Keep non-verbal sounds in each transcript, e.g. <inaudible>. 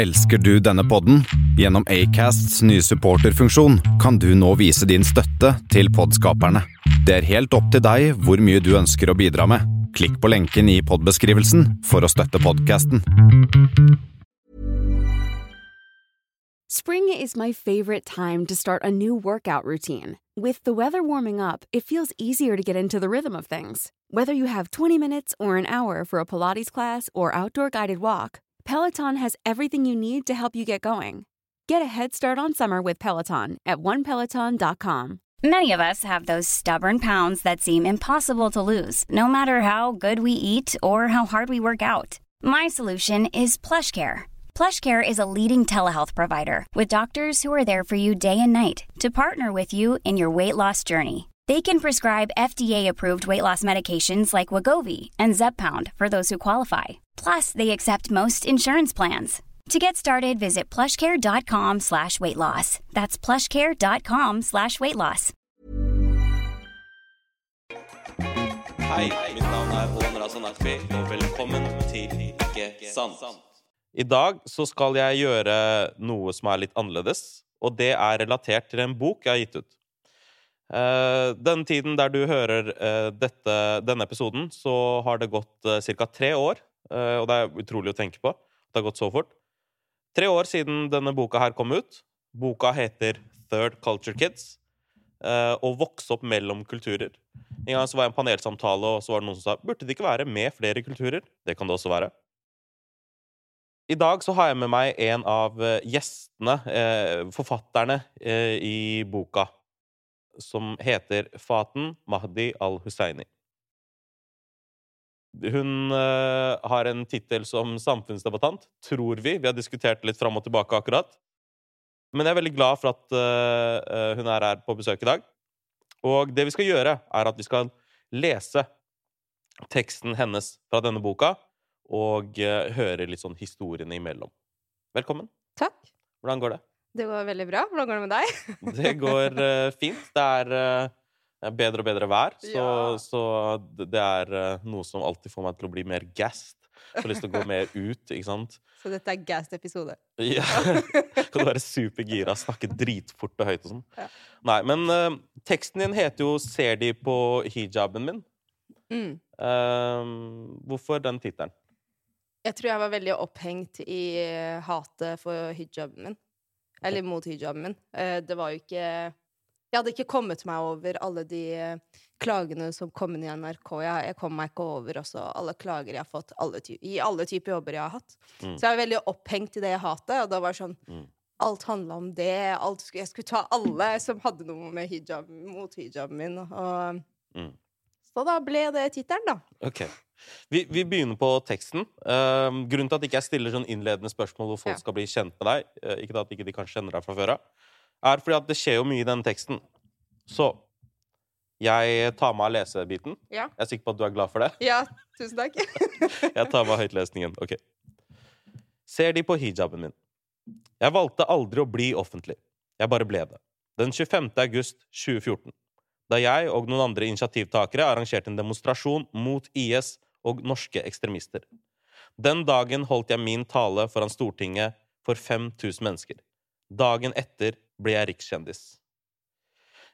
Elsker du denne podden? Gjennom Acasts nye supporterfunksjon kan du nå vise din støtte til podskaperne. Det er helt opp til deg hvor mye du ønsker å bidra med. Klikk på lenken i podbeskrivelsen for å støtte podkasten. Spring is my favorite time to start a new workout routine. With the weather warming up, it feels easier to get into the rhythm of things. Whether you have 20 minutes or an hour for a Pilates class or outdoor guided walk, Peloton has everything you need to help you get going. Get a head start on summer with Peloton at onepeloton.com. Many of us have those stubborn pounds that seem impossible to lose, no matter how good we eat or how hard we work out. My solution is PlushCare. PlushCare is a leading telehealth provider with doctors who are there for you day and night to partner with you in your weight loss journey. They can prescribe FDA-approved weight loss medications like Wagovi and Zepbound for those who qualify. Plus, they accept most insurance plans. To get started, visit plushcare.com slash weight loss. That's plushcare.com slash weight loss. Hei, mitt navn er Hån Razan Akfi, og velkommen til Ikke sant. I dag så skal jeg gjøre noe som er litt annerledes, og det er relatert til en bok jeg har gitt ut. Uh, den tiden der du hører eh, dette, denne episoden, så har det gått uh, ca. tre år. Og det er utrolig å tenke på. Det har gått så fort. Tre år siden denne boka her kom ut. Boka heter Third Culture Kids. Å vokse opp mellom kulturer. En gang så var jeg i en panelsamtale, og så var det noen som sa burde det ikke være med flere kulturer. Det kan det også være. I dag så har jeg med meg en av gjestene, forfatterne, i boka som heter Faten Mahdi al-Husseini. Hun uh, har en tittel som samfunnsdebattant, tror vi. Vi har diskutert litt fram og tilbake akkurat. Men jeg er veldig glad for at uh, hun er her på besøk i dag. Og det vi skal gjøre, er at vi skal lese teksten hennes fra denne boka, og uh, høre litt sånn historiene imellom. Velkommen. Takk. Hvordan går det? Det går veldig bra. Hvordan går det med deg? det går fint. Det er bedre og bedre vær, så, ja. så det er uh, noe som alltid får meg til å bli mer gassed. Får lyst til å gå mer <laughs> ut, ikke sant? Så dette er gassed episode? Ja. <laughs> kan du være supergira, snakke dritfort og høyt og sånn. Ja. Nei, men teksten din heter jo 'Ser de på hijaben min'? Mm. hvorfor den tittelen? Jeg tror jeg var veldig opphengt i hatet for hijaben min. Eller mot hijaben min. Uh, det var jo ikke Jeg hadde ikke kommet meg over alle de eh, klagene som kom inn i NRK. Jeg, jeg kom meg ikke over også alle klager jeg har fått alle i alle typer jobber jeg har hatt. Mm. Så jeg var veldig opphengt i det jeg hatet, og da var det sånn mm. Alt handla om det. Alt, jeg skulle ta alle som hadde noe med hijab, mot hijaben min. Og, mm. Så da ble det tittelen, da. Okay. Vi, vi, begynner på teksten. Uh, grunnen til at ikke jeg stiller sånn innledende spørsmål hvor folk ja. skal bli kjent med deg, uh, ikke at ikke de kan kjenne deg fra før av, er fordi at det skjer jo mye i den teksten. Så jeg tar med av lesebiten. Ja. Jeg er sikker på at du er glad for det? <laughs> Ja, tusen takk. <laughs> jeg tar med høytlesningen. Ok. Ser de på hijaben min? Jeg valgte aldri å bli offentlig. Jeg bare ble det. Den 25. august 2014. Da jeg og noen andre initiativtakere arrangerte en demonstrasjon mot IS og norske ekstremister. Den dagen holdt jeg min tale foran Stortinget for 5000 mennesker. Dagen etter ble jeg rikskjendis.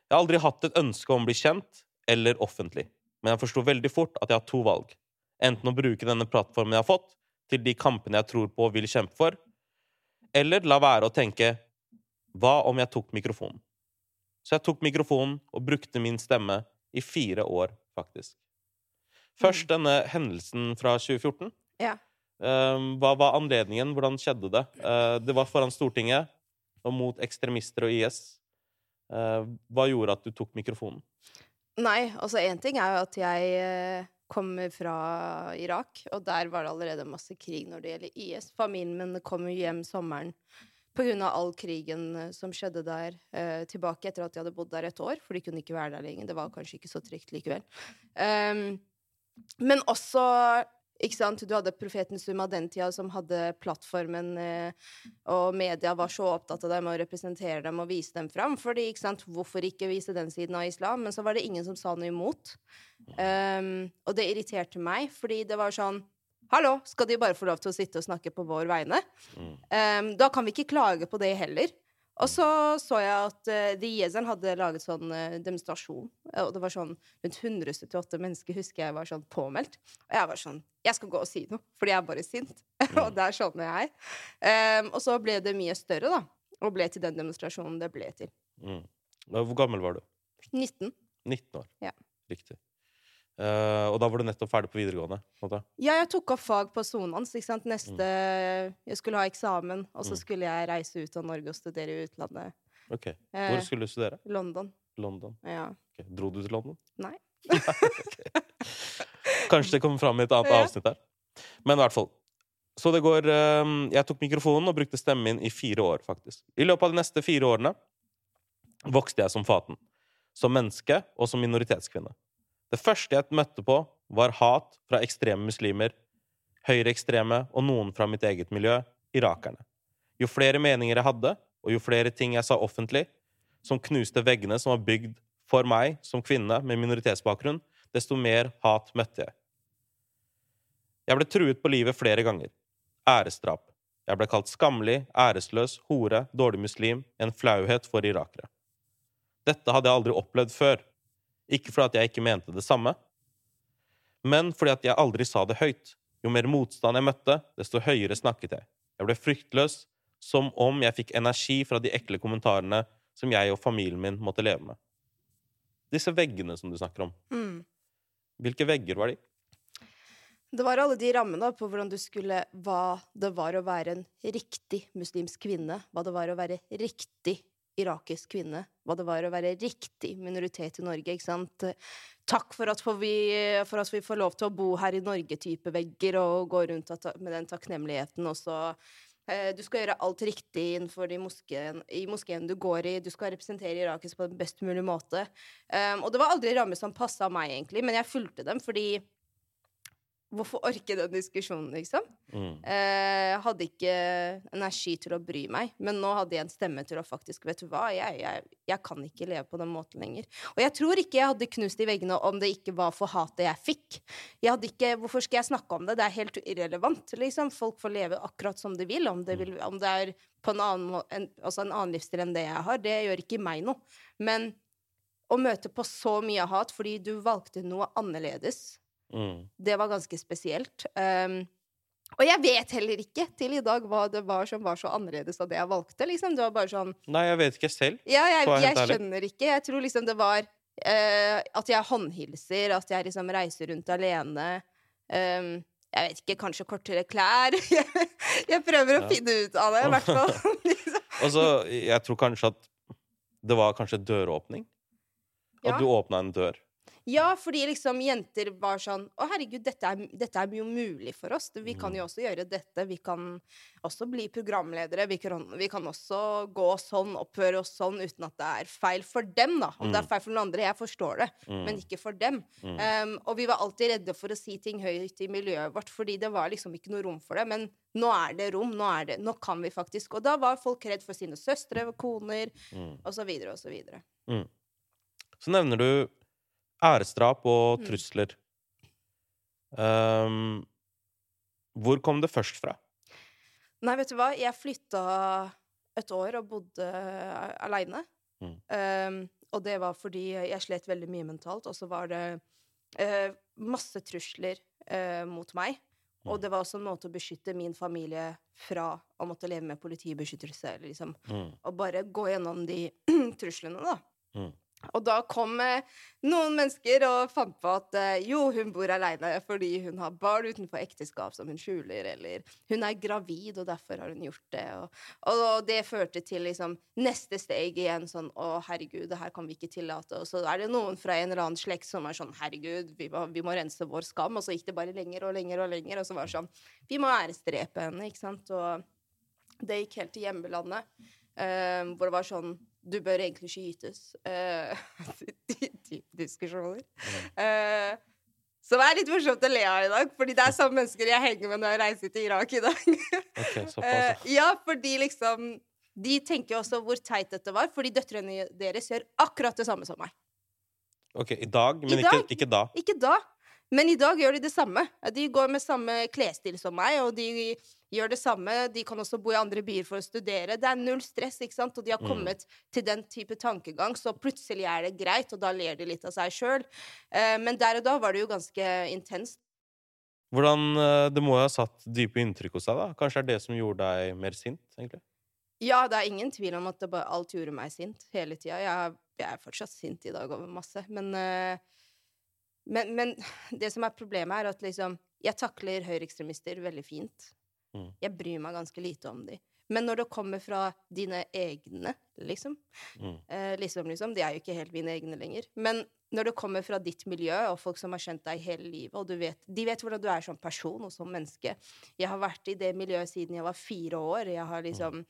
Jeg har aldri hatt et ønske om å bli kjent eller offentlig, men jeg forsto veldig fort at jeg har to valg. Enten å bruke denne plattformen jeg har fått, til de kampene jeg tror på og vil kjempe for, eller la være å tenke hva om jeg tok mikrofonen? Så jeg tok mikrofonen og brukte min stemme i fire år, faktisk. Først mm. denne hendelsen fra 2014. Ja. Ehm, hva var anledningen? Hvordan skjedde det? Eh, det var foran Stortinget og mot ekstremister og IS. Eh, hva gjorde at du tok mikrofonen? Nei, altså én ting er jo at jeg eh, kommer fra Irak, og der var det allerede masse krig når det gjelder IS. Familien min kom jo hjem sommeren pga. all krigen som skjedde der, tilbake etter at de hadde bodd der et år, for de kunne ikke være der lenger. Det var kanskje ikke så trygt likevel. Um, men også ikke sant? Du hadde Profeten Summa den tida som hadde plattformen, eh, og media var så opptatt av dem og representere dem og vise dem fram. Fordi, ikke sant? Hvorfor ikke vise den siden av islam? Men så var det ingen som sa noe imot. Um, og det irriterte meg, fordi det var sånn Hallo, skal de bare få lov til å sitte og snakke på vår vegne? Ehm, da kan vi ikke klage på det heller. Og så så jeg at uh, de Jezeren hadde laget sånn eh, demonstrasjon. Og det var sånn rundt 178 mennesker, husker jeg var sånn påmeldt. Og jeg var sånn Jeg skal gå og si noe, fordi jeg er bare sint. <laughs> og det er sånn jeg er. Um, og så ble det mye større, da. Og ble til den demonstrasjonen det ble til. Mm. Hvor gammel var du? 19. 19 år. Ja. Riktig. Eh, og da var du nettopp ferdig på videregående? på. Ja, jeg tok opp fag på Sonans. Neste Jeg skulle ha eksamen, og så Mm. skulle jeg reise ut av Norge og studere i utlandet. Ok. Eh, Hvor skulle du studere? London. London. Ja. Ok. Dro du til London? Nei. <laughs> Kanskje det kommer fram i et annet Ja. avsnitt her. Men i hvert fall. Så det går um, Jeg tok mikrofonen og brukte stemmen min i fire år, faktisk. I løpet av de neste fire årene vokste jeg som faten. Som menneske og som minoritetskvinne. Det første jeg møtte på, var hat fra ekstreme muslimer, høyreekstreme og noen fra mitt eget miljø, irakerne. Jo flere meninger jeg hadde, og jo flere ting jeg sa offentlig, som knuste veggene som var bygd for meg som kvinne med minoritetsbakgrunn, desto mer hat møtte jeg. Jeg ble truet på livet flere ganger. Æresdrap. Jeg ble kalt skammelig, æresløs, hore, dårlig muslim, en flauhet for irakere. Dette hadde jeg aldri opplevd før. Ikke fordi at jeg ikke mente det samme, men fordi at jeg aldri sa det høyt. Jo mer motstand jeg møtte, desto høyere snakket jeg. Jeg ble fryktløs, som om jeg fikk energi fra de ekle kommentarene som jeg og familien min måtte leve med. Disse veggene som du snakker om, Mm. hvilke vegger var de? Det var alle de rammene på hvordan du skulle Hva det var å være en riktig muslimsk kvinne. Hva det var å være riktig irakisk kvinne. Hva det var å være riktig minoritet i Norge. ikke sant? Takk for at, vi, for at vi får lov til å bo her i Norge-type vegger og gå rundt med den takknemligheten. Og så eh, Du skal gjøre alt riktig innenfor de moskeen, i moskeen du går i. Du skal representere irakisk på den best mulige måte. Um, og det var aldri rammer som passa meg, egentlig, men jeg fulgte dem fordi Hvorfor orke den diskusjonen, liksom? Mm. Eh, hadde ikke energi til å bry meg, men nå hadde jeg en stemme til å faktisk Vet du hva, jeg, jeg, jeg kan ikke leve på den måten lenger. Og jeg tror ikke jeg hadde knust de veggene om det ikke var for hatet jeg fikk. Jeg hadde ikke, Hvorfor skal jeg snakke om det? Det er helt irrelevant. liksom. Folk får leve akkurat som de vil. Om det, vil, om det er på en annen, en, altså en annen livsstil enn det jeg har, det gjør ikke meg noe. Men å møte på så mye hat fordi du valgte noe annerledes Mm. det var ganske spesielt. Um, og jeg vet heller ikke til i dag hva det var som var så annerledes av det jeg valgte. Liksom. Det var bare sånn Nei, jeg vet ikke selv. Ja, jeg, jeg skjønner ikke. Jeg tror liksom det var uh, at jeg håndhilser, at jeg liksom reiser rundt alene. Um, jeg vet ikke, kanskje kortere klær. <laughs> jeg prøver å Ja. finne ut av det, i hvert fall. <laughs> <laughs> liksom. Og så, jeg tror kanskje at det var kanskje døråpning. At Ja. du åpna en dør. Ja, fordi liksom jenter var sånn Å, herregud, dette er, dette er jo mulig for oss. Vi kan jo også gjøre dette. Vi kan også bli programledere. Vi kan, vi kan også gå sånn, oppføre oss sånn, uten at det er feil for dem, da. Om det er feil for noen andre, jeg forstår det, men ikke for dem. Um, og vi var alltid redde for å si ting høyt i miljøet vårt, fordi det var liksom ikke noe rom for det. Men nå er det rom. Nå, er det, nå kan vi faktisk. Og da var folk redd for sine søstre, koner, Mm. og så videre og så videre. Så nevner du æresdrap og Mm. trusler. Um, hvor kom det først fra? Nei, vet du hva? Jeg flytta et år og bodde aleine. Mm. Um, og det var fordi jeg slet veldig mye mentalt, og så var det uh, masse trusler uh, mot meg. Og Mm. det var også en måte å beskytte min familie fra å måtte leve med politibeskyttelse. Liksom, Mm. og bare gå gjennom de <clears throat> truslene, da. Og da kom eh, noen mennesker og fant på at eh, jo, hun bor aleine fordi hun har barn utenfor ekteskap som hun skjuler, eller hun er gravid, og derfor har hun gjort det. Og, og det førte til liksom neste steg igjen sånn å, herregud, det her kan vi ikke tillate. Og så er det noen fra en eller annen slekt som er sånn herregud, vi må, vi må rense vår skam. Og så gikk det bare lenger og lenger og lenger, og så var det sånn vi må æresdrepe henne, ikke sant. Og det gikk helt til hjemmelandet, eh, hvor det var sånn Du bør egentlig skytes. Uh, <laughs> Type diskusjoner. Så som er litt morsomt å le av i dag, fordi det er samme mennesker jeg henger med når jeg reiser til Irak i dag. Ok, <laughs> såpass. Eh, ja. ja, fordi liksom De tenker også hvor teit dette var, fordi døtrene deres gjør akkurat det samme som meg. Ok, I dag, men I dag? Ikke, ikke da. Ikke da. Men i dag gjør de det samme. De går med samme klesstil som meg, og de gjør det samme. De kan også bo i andre byer for å studere. Det er null stress, ikke sant? Og de har Mm. kommet til den type tankegang, så plutselig er det greit, og da ler de litt av seg sjøl. Eh, men der og da var det jo ganske intenst. Hvordan eh, Det må jo ha satt dype inntrykk hos deg, da? Kanskje det er det som gjorde deg mer sint, egentlig? Ja, det er ingen tvil om at alt gjorde meg sint hele tida. Jeg, jeg er fortsatt sint i dag over masse, men, eh, men Men det som er problemet, er at liksom Jeg takler høyreekstremister veldig fint. Mm. Jeg bryr meg ganske lite om dem. Men når det kommer fra dine egne, liksom Mm. eh, Liksom, liksom. De er jo ikke helt mine egne lenger. Men når det kommer fra ditt miljø, og folk som har kjent deg hele livet, og du vet, de vet hvordan du er som person og som menneske Jeg har vært i det miljøet siden jeg var fire år. Jeg har liksom eh,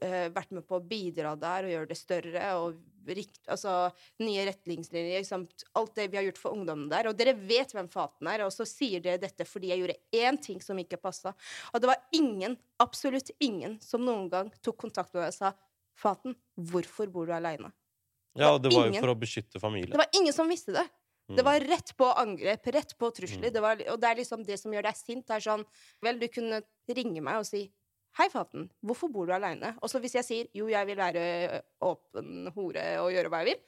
vært med på å bidra der og gjøre det større. og rikt, altså Nye retningslinjer. Liksom, alt det vi har gjort for ungdommen der. Og dere vet hvem Faten er, og så sier dere dette fordi jeg gjorde én ting som ikke passa. Og det var ingen, absolutt ingen, som noen gang tok kontakt med meg og sa Faten, hvorfor bor du aleine? Ja, og det var jo for å beskytte familien. Det var ingen som visste det. Det Mm. var rett på angrep, rett på trusler. Mm. Det var, og det er liksom det som gjør deg sint. Det er sånn Vel, du kunne ringe meg og si Hei, Faten, hvorfor bor du aleine? Og så hvis jeg sier jo, jeg vil være åpen hore og gjøre hva jeg vil,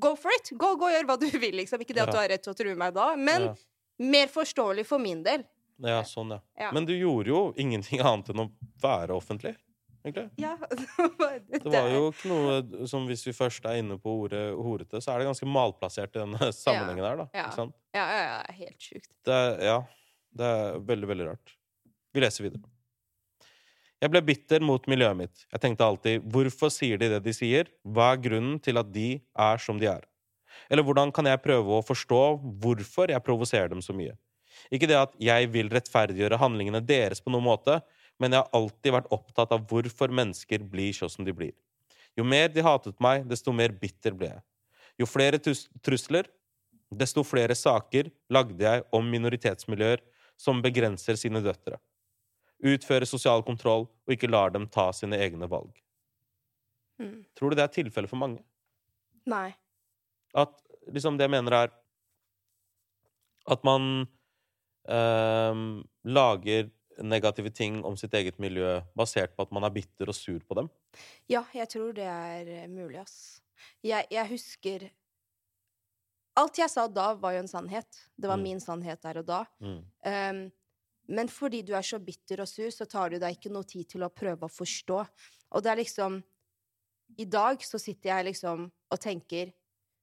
go for it! Gå, gå og gjør hva du vil, liksom. Ikke det at du har rett til å true meg da, men Ja. mer forståelig for min del. Ja, sånn, ja. Ja. Men du gjorde jo ingenting annet enn å være offentlig, egentlig. Ja. <laughs> Det var jo ikke noe som hvis vi først er inne på ordet horete, så er det ganske malplassert i denne <laughs> sammenhengen her, da. Ikke sant? Ja, ja, ja, helt sjukt. Det ja, det er veldig, veldig rart. Vi leser videre. Jeg ble bitter mot miljøet mitt. Jeg tenkte alltid hvorfor sier de det de sier? Hva er grunnen til at de er som de er? Eller hvordan kan jeg prøve å forstå hvorfor jeg provoserer dem så mye? Ikke det at jeg vil rettferdiggjøre handlingene deres på noen måte, men jeg har alltid vært opptatt av hvorfor mennesker blir sånn som de blir. Jo mer de hatet meg, desto mer bitter ble jeg. Jo flere trusler, desto flere saker lagde jeg om minoritetsmiljøer som begrenser sine døtre, utfører sosial kontroll og ikke lar dem ta sine egne valg. Mm. Tror du det er tilfellet for mange? Nei. At liksom det jeg mener er At man øh, lager negative ting om sitt eget miljø basert på at man er bitter og sur på dem. Ja, jeg tror det er eh, mulig, ass. Jeg, jeg husker Alt jeg sa da, var jo en sannhet. Det var Mm. min sannhet der og da. Mm. Um, men fordi du er så bitter og sur, så tar du deg ikke noe tid til å prøve å forstå. Og det er liksom I dag så sitter jeg liksom og tenker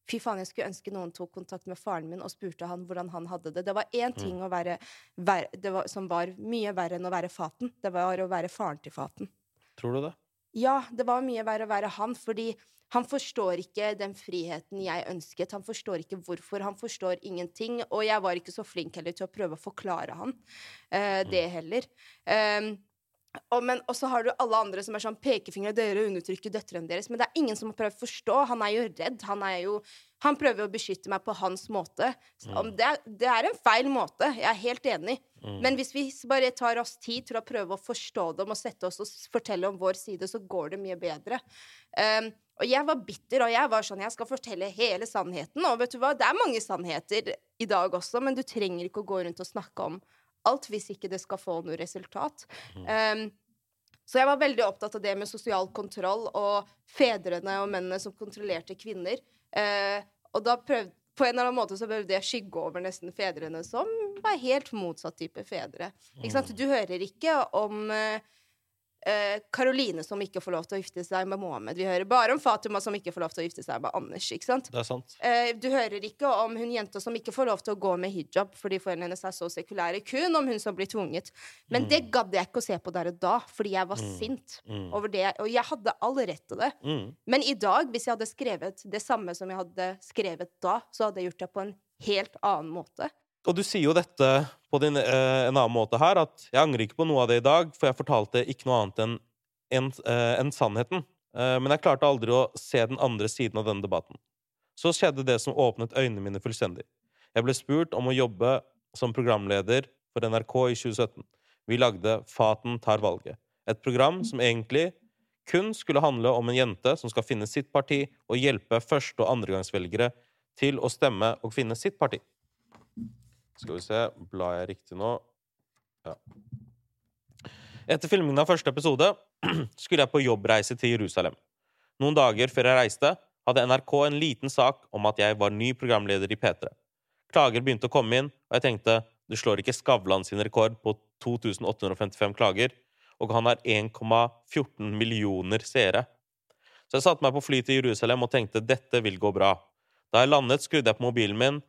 Fy faen, jeg skulle ønske noen tok kontakt med faren min og spurte han hvordan han hadde det. Det var én ting å være, var, som var mye verre enn å være Faten. Det var å være faren til Faten. Tror du det? Ja, det var mye verre å være han, fordi han forstår ikke den friheten jeg ønsket. Han forstår ikke hvorfor. Han forstår ingenting. Og jeg var ikke så flink heller til å prøve å forklare han uh, det heller. Um, og, men, og så har du alle andre som er sånn pekefingre, dere undertrykker døtrene deres. Men det er ingen som har prøvd å forstå. Han er jo redd. Han er jo Han prøver å beskytte meg på hans måte. Om det, er- det er en feil måte. Jeg er helt enig. Mm. Men hvis vi bare tar oss tid til å prøve å forstå dem og sette oss og fortelle om vår side, så går det mye bedre. Um, og jeg var bitter, og jeg var sånn Jeg skal fortelle hele sannheten. Og vet du hva, det er mange sannheter i dag også, men du trenger ikke å gå rundt og snakke om alt hvis ikke det skal få noe resultat. Um, så jeg var veldig opptatt av det med sosial kontroll og fedrene og mennene som kontrollerte kvinner. Uh, og da prøvde på en eller annen måte så prøvde jeg å skygge over nesten fedrene som var helt motsatt type fedre. Ikke sant? Du hører ikke om eh, Karoline som ikke får lov til å gifte seg med Mohammed. Vi hører bare om Fatima som ikke får lov til å gifte seg med Anders. ikke sant? Det er sant. Eh, du hører ikke om hun jenta som ikke får lov til å gå med hijab fordi foreldrene hennes er så sekulære. Kun om hun som blir tvunget. Men det gadd jeg ikke å se på der og da, fordi jeg var sint Mm. over det. Og jeg hadde all rett til det. Mm. Men i dag, hvis jeg hadde skrevet det samme som jeg hadde skrevet da, så hadde jeg gjort det på en helt annen måte. Og du sier jo dette på din, eh, en annen måte her, at jeg angrer ikke på noe av det i dag, for jeg fortalte ikke noe annet enn en, eh, enn sannheten. Eh, men jeg klarte aldri å se den andre siden av denne debatten. Så skjedde det som åpnet øynene mine fullstendig. Jeg ble spurt om å jobbe som programleder for NRK i 2017. Vi lagde Faten tar valget. Et program som egentlig kun skulle handle om en jente som skal finne sitt parti og hjelpe første- og andregangsvelgere til å stemme og finne sitt parti. Skal vi se Blar jeg riktig nå? Ja. Etter filmingen av første episode <clears throat> skulle jeg på jobbreise til Jerusalem. Noen dager før jeg reiste, hadde NRK en liten sak om at jeg var ny programleder i P3. Klager begynte å komme inn, og jeg tenkte du slår ikke Skavlan sin rekord på 2855 klager, og han har 1,14 millioner seere. Så jeg satte meg på fly til Jerusalem og tenkte dette vil gå bra. Da jeg landet, skrudde jeg på mobilen min.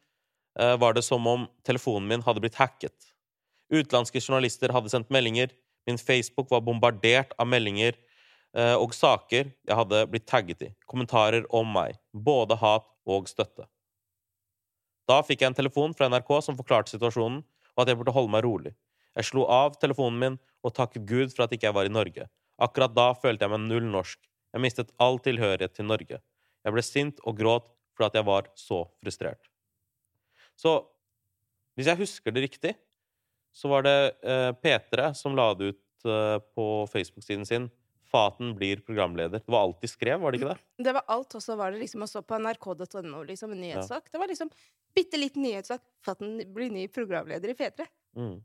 Eh, var det som om telefonen min hadde blitt hacket. Utenlandske journalister hadde sendt meldinger. Min Facebook var bombardert av meldinger eh, og saker jeg hadde blitt tagget i. Kommentarer om meg. Både hat og støtte. Da fikk jeg en telefon fra NRK som forklarte situasjonen, og at jeg burde holde meg rolig. Jeg slo av telefonen min og takket Gud for at ikke jeg var i Norge. Akkurat da følte jeg meg null norsk. Jeg mistet all tilhørighet til Norge. Jeg ble sint og gråt fordi jeg var så frustrert. Så hvis jeg husker det riktig, så var det eh, P3 som la det ut eh, på Facebook-siden sin Faten blir programleder. Det var alt de skrev, var det ikke det? <clears throat> Det var alt, og så var det liksom å stå på nrk.no, liksom, en nyhetssak. Det var liksom bitte liten nyhetssak. Faten blir ny programleder i P3. Mm.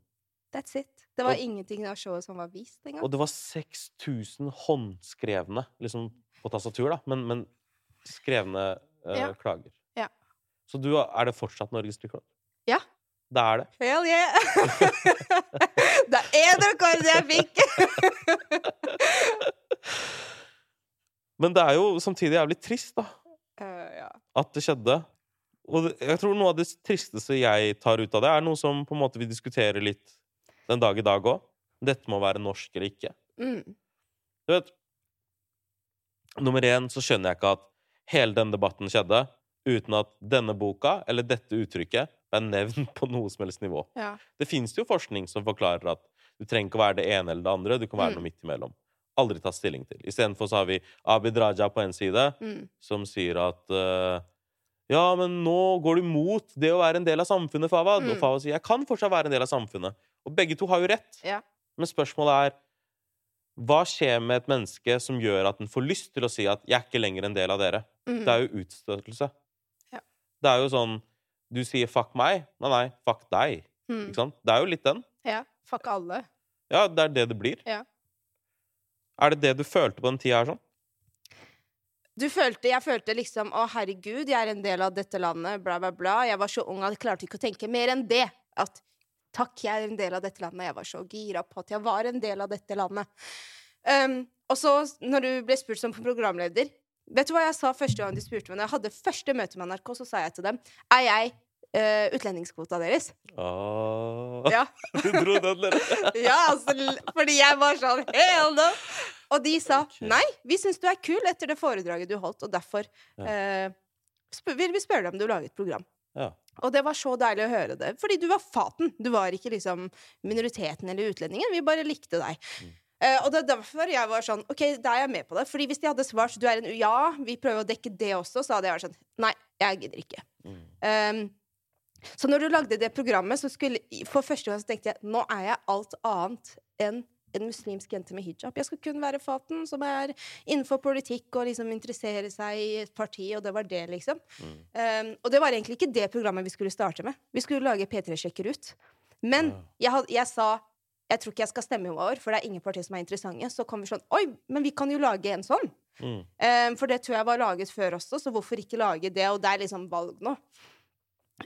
That's it. Det var Og- ingenting av showet som var vist engang. Og det var 6000 håndskrevne liksom på tastatur, da, men, men skrevne eh, Ja. klager. Så du, er det fortsatt Norges rekord? Ja. Det er det. Hell yeah! <laughs> det er det, rekord jeg fikk! <laughs> Men det er jo samtidig jævlig trist, da, Uh, ja. at det skjedde. Og jeg tror noe av det tristeste jeg tar ut av det, er noe som på en måte vi diskuterer litt den dag i dag òg. Dette må være norsk eller ikke. Mm. Du vet Nummer én så skjønner jeg ikke at hele den debatten skjedde uten at denne boka eller dette uttrykket er nevnt på noe som helst nivå. ja. Det fins jo forskning som forklarer at du trenger ikke å være det ene eller det andre, du kan være Mm. noe midt imellom. Aldri tatt stilling til. Istedenfor så har vi Abid Raja på en side, Mm. som sier at uh, ja, men nå går du mot det å være en del av samfunnet, Fawad. Og Mm. Fawad sier jeg kan fortsatt være en del av samfunnet. Og begge to har jo rett. Ja. Men spørsmålet er hva skjer med et menneske som gjør at den får lyst til å si at 'jeg er ikke lenger en del av dere'? Mm. Det er jo utstøtelse. Det er jo sånn Du sier 'fuck meg'. Nei, nei, fuck deg. Mm. Ikke sant? Det er jo litt den. Ja. Fuck alle. Ja, det er det det blir. Ja. Er det det du følte på den tida her sånn? Du følte, jeg følte liksom Å, herregud, jeg er en del av dette landet, bla, bla, bla. Jeg var så ung at jeg klarte ikke å tenke mer enn det. At takk, jeg er en del av dette landet. Jeg var så gira på at jeg var en del av dette landet. Um, og så, når du ble spurt som programleder Vet du hva jeg sa første gang de spurte meg? Når jeg hadde første møte med NRK, så sa jeg til dem Er jeg uh, utlendingskvota deres? Åh. Ja. <laughs> Du dro den, dere. <laughs> ja, altså, fordi jeg var sånn Hell no! Og de sa okay. nei, vi syns du er kul etter det foredraget du holdt, og derfor Ja. uh, vil vi spørre deg om du lager et program. Ja. Og det var så deilig å høre det. Fordi du var faten. Du var ikke liksom minoriteten eller utlendingen. Vi bare likte deg. Mm. Eh, og det er derfor jeg var sånn OK, da er jeg med på det. Fordi hvis de hadde svart du er en ja, vi prøver å dekke det også, så hadde jeg vært sånn Nei, jeg gidder ikke. Mm. Um, så når du lagde det programmet, så skulle For første gang så tenkte jeg nå er jeg alt annet enn en muslimsk jente med hijab. Jeg skal kun være faten, som er innenfor politikk og liksom interessere seg i et parti, og det var det, liksom. Mm. Um, og det var egentlig ikke det programmet vi skulle starte med. Vi skulle lage P3 sjekker ut. Men jeg, had, jeg sa jeg tror ikke jeg skal stemme i år, for det er ingen partier som er interessante. Så kom vi sånn Oi, men vi kan jo lage en sånn. Mm. Um, for det tror jeg var laget før også, så hvorfor ikke lage det? Og det er liksom valg nå.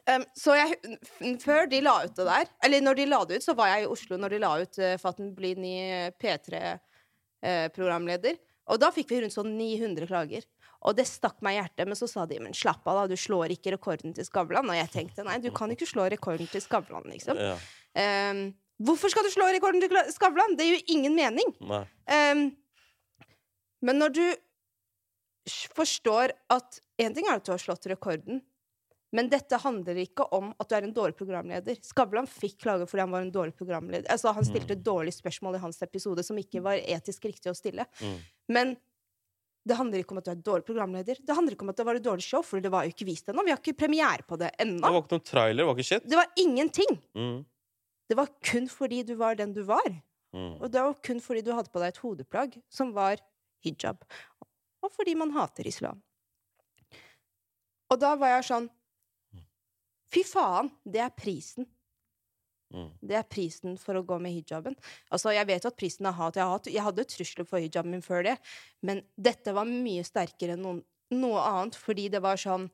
Um, så jeg, før de la ut det der, eller når de la det ut, så var jeg i Oslo når de la ut uh, Fatten blir ny P3-programleder. og da fikk vi rundt sånn 900 klager. Og det stakk meg i hjertet, men så sa de men slapp av, da, du slår ikke rekorden til Skavlan. Og jeg tenkte nei, du kan ikke slå rekorden til Skavlan, liksom. Ja. Um, hvorfor skal du slå rekorden til Skavlan? Det gir jo ingen mening. Ehm, men når du forstår at En ting er at du har slått rekorden, men dette handler ikke om at du er en dårlig programleder. Skavlan fikk klage fordi han var en dårlig programleder. Altså, han stilte Mm. dårlige spørsmål i hans episode som ikke var etisk riktig å stille. Mm. Men det handler ikke om at du er en dårlig programleder. Det handler ikke om at det var et dårlig show, for det var jo ikke vist ennå. Vi har ikke premiere på det Det var ikke noen trailer, det var ikke shit. Det var ingenting. Mm. Det var kun fordi du var den du var. Mm. Og det var kun fordi du hadde på deg et hodeplagg som var hijab. Og fordi man hater islam. Og da var jeg sånn Fy faen, det er prisen Mm. Det er prisen for å gå med hijaben. Altså, jeg vet at prisen er hat. Jeg, hat. jeg hadde trusler for hijaben min før det, men dette var mye sterkere enn noen, noe annet, fordi det var sånn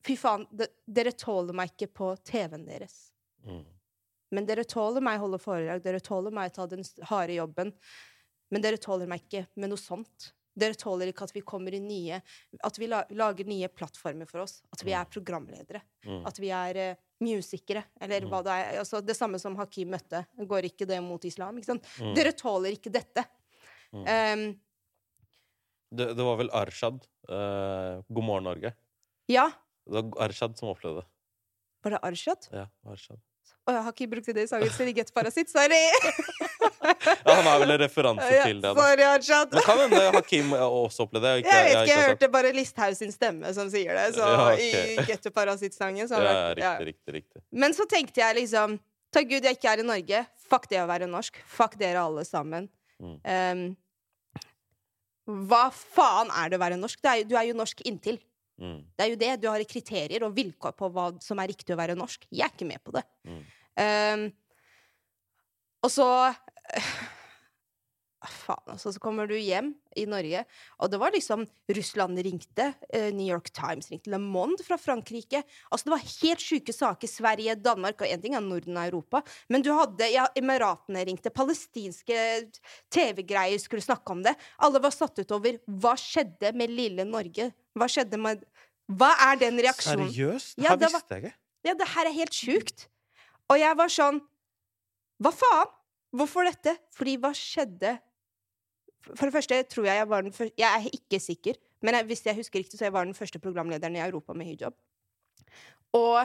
Fy faen, de, dere tåler meg ikke på TV-en deres. Mm. Men dere tåler meg holde foredrag, dere tåler meg ta den harde jobben. Men dere tåler meg ikke med noe sånt. Dere tåler ikke at vi kommer i nye At vi lager nye plattformer for oss. At vi er programledere. Mm. At vi er uh, musikere. Eller hva det er. Altså, det samme som Hakim møtte. Går ikke det mot islam? Ikke sant? Mm. Dere tåler ikke dette. Um, Det, det var vel Arshad. uh, God morgen, Norge. ja. Det var Arshad som opplevde det. Var det Arshad? Ja, Arshad. Å, jeg har ikke brukt det i sangen sin. Get parasitt. Sorry! <laughs> Ja, han er vel en referanse Ja, til det. da. Sorry, Arshad. Men kan hende Hakim også opplevde det. Ikke, Jeg vet ikke, jeg har sagt- hørte bare Listhaug sin stemme som sier det. Så Ja, okay. i Get Parasitt-sangen. Ja, ja, riktig, riktig. Men så tenkte jeg liksom Takk Gud jeg ikke er i Norge. Fuck det å være norsk. Fuck dere alle sammen. Mm. Um, hva faen er det å være norsk? Det er, du er jo norsk inntil. Mm. Det er jo det. Du har kriterier og vilkår på hva som er riktig å være norsk. Jeg er ikke med på det. Mm. Um, og så Ah, Faen, altså. Så kommer du hjem i Norge, og det var liksom Russland ringte, eh, New York Times ringte, Le Monde fra Frankrike. Altså, det var helt sjuke saker. Sverige, Danmark og én ting er Norden og Europa. Men du hadde ja, Emiratene ringte, palestinske TV-greier skulle snakke om det. Alle var satt ut over hva skjedde med lille Norge. Hva skjedde med Hva er den reaksjonen? Seriøst? Det Ja, her det var- visste jeg ikke. Ja, det her er helt sjukt. Og jeg var sånn Hva faen? Hvorfor dette? Fordi hva skjedde For det første tror jeg jeg var den første Jeg er ikke sikker, men jeg, hvis jeg husker riktig, så jeg var den første programlederen i Europa med hijab. Og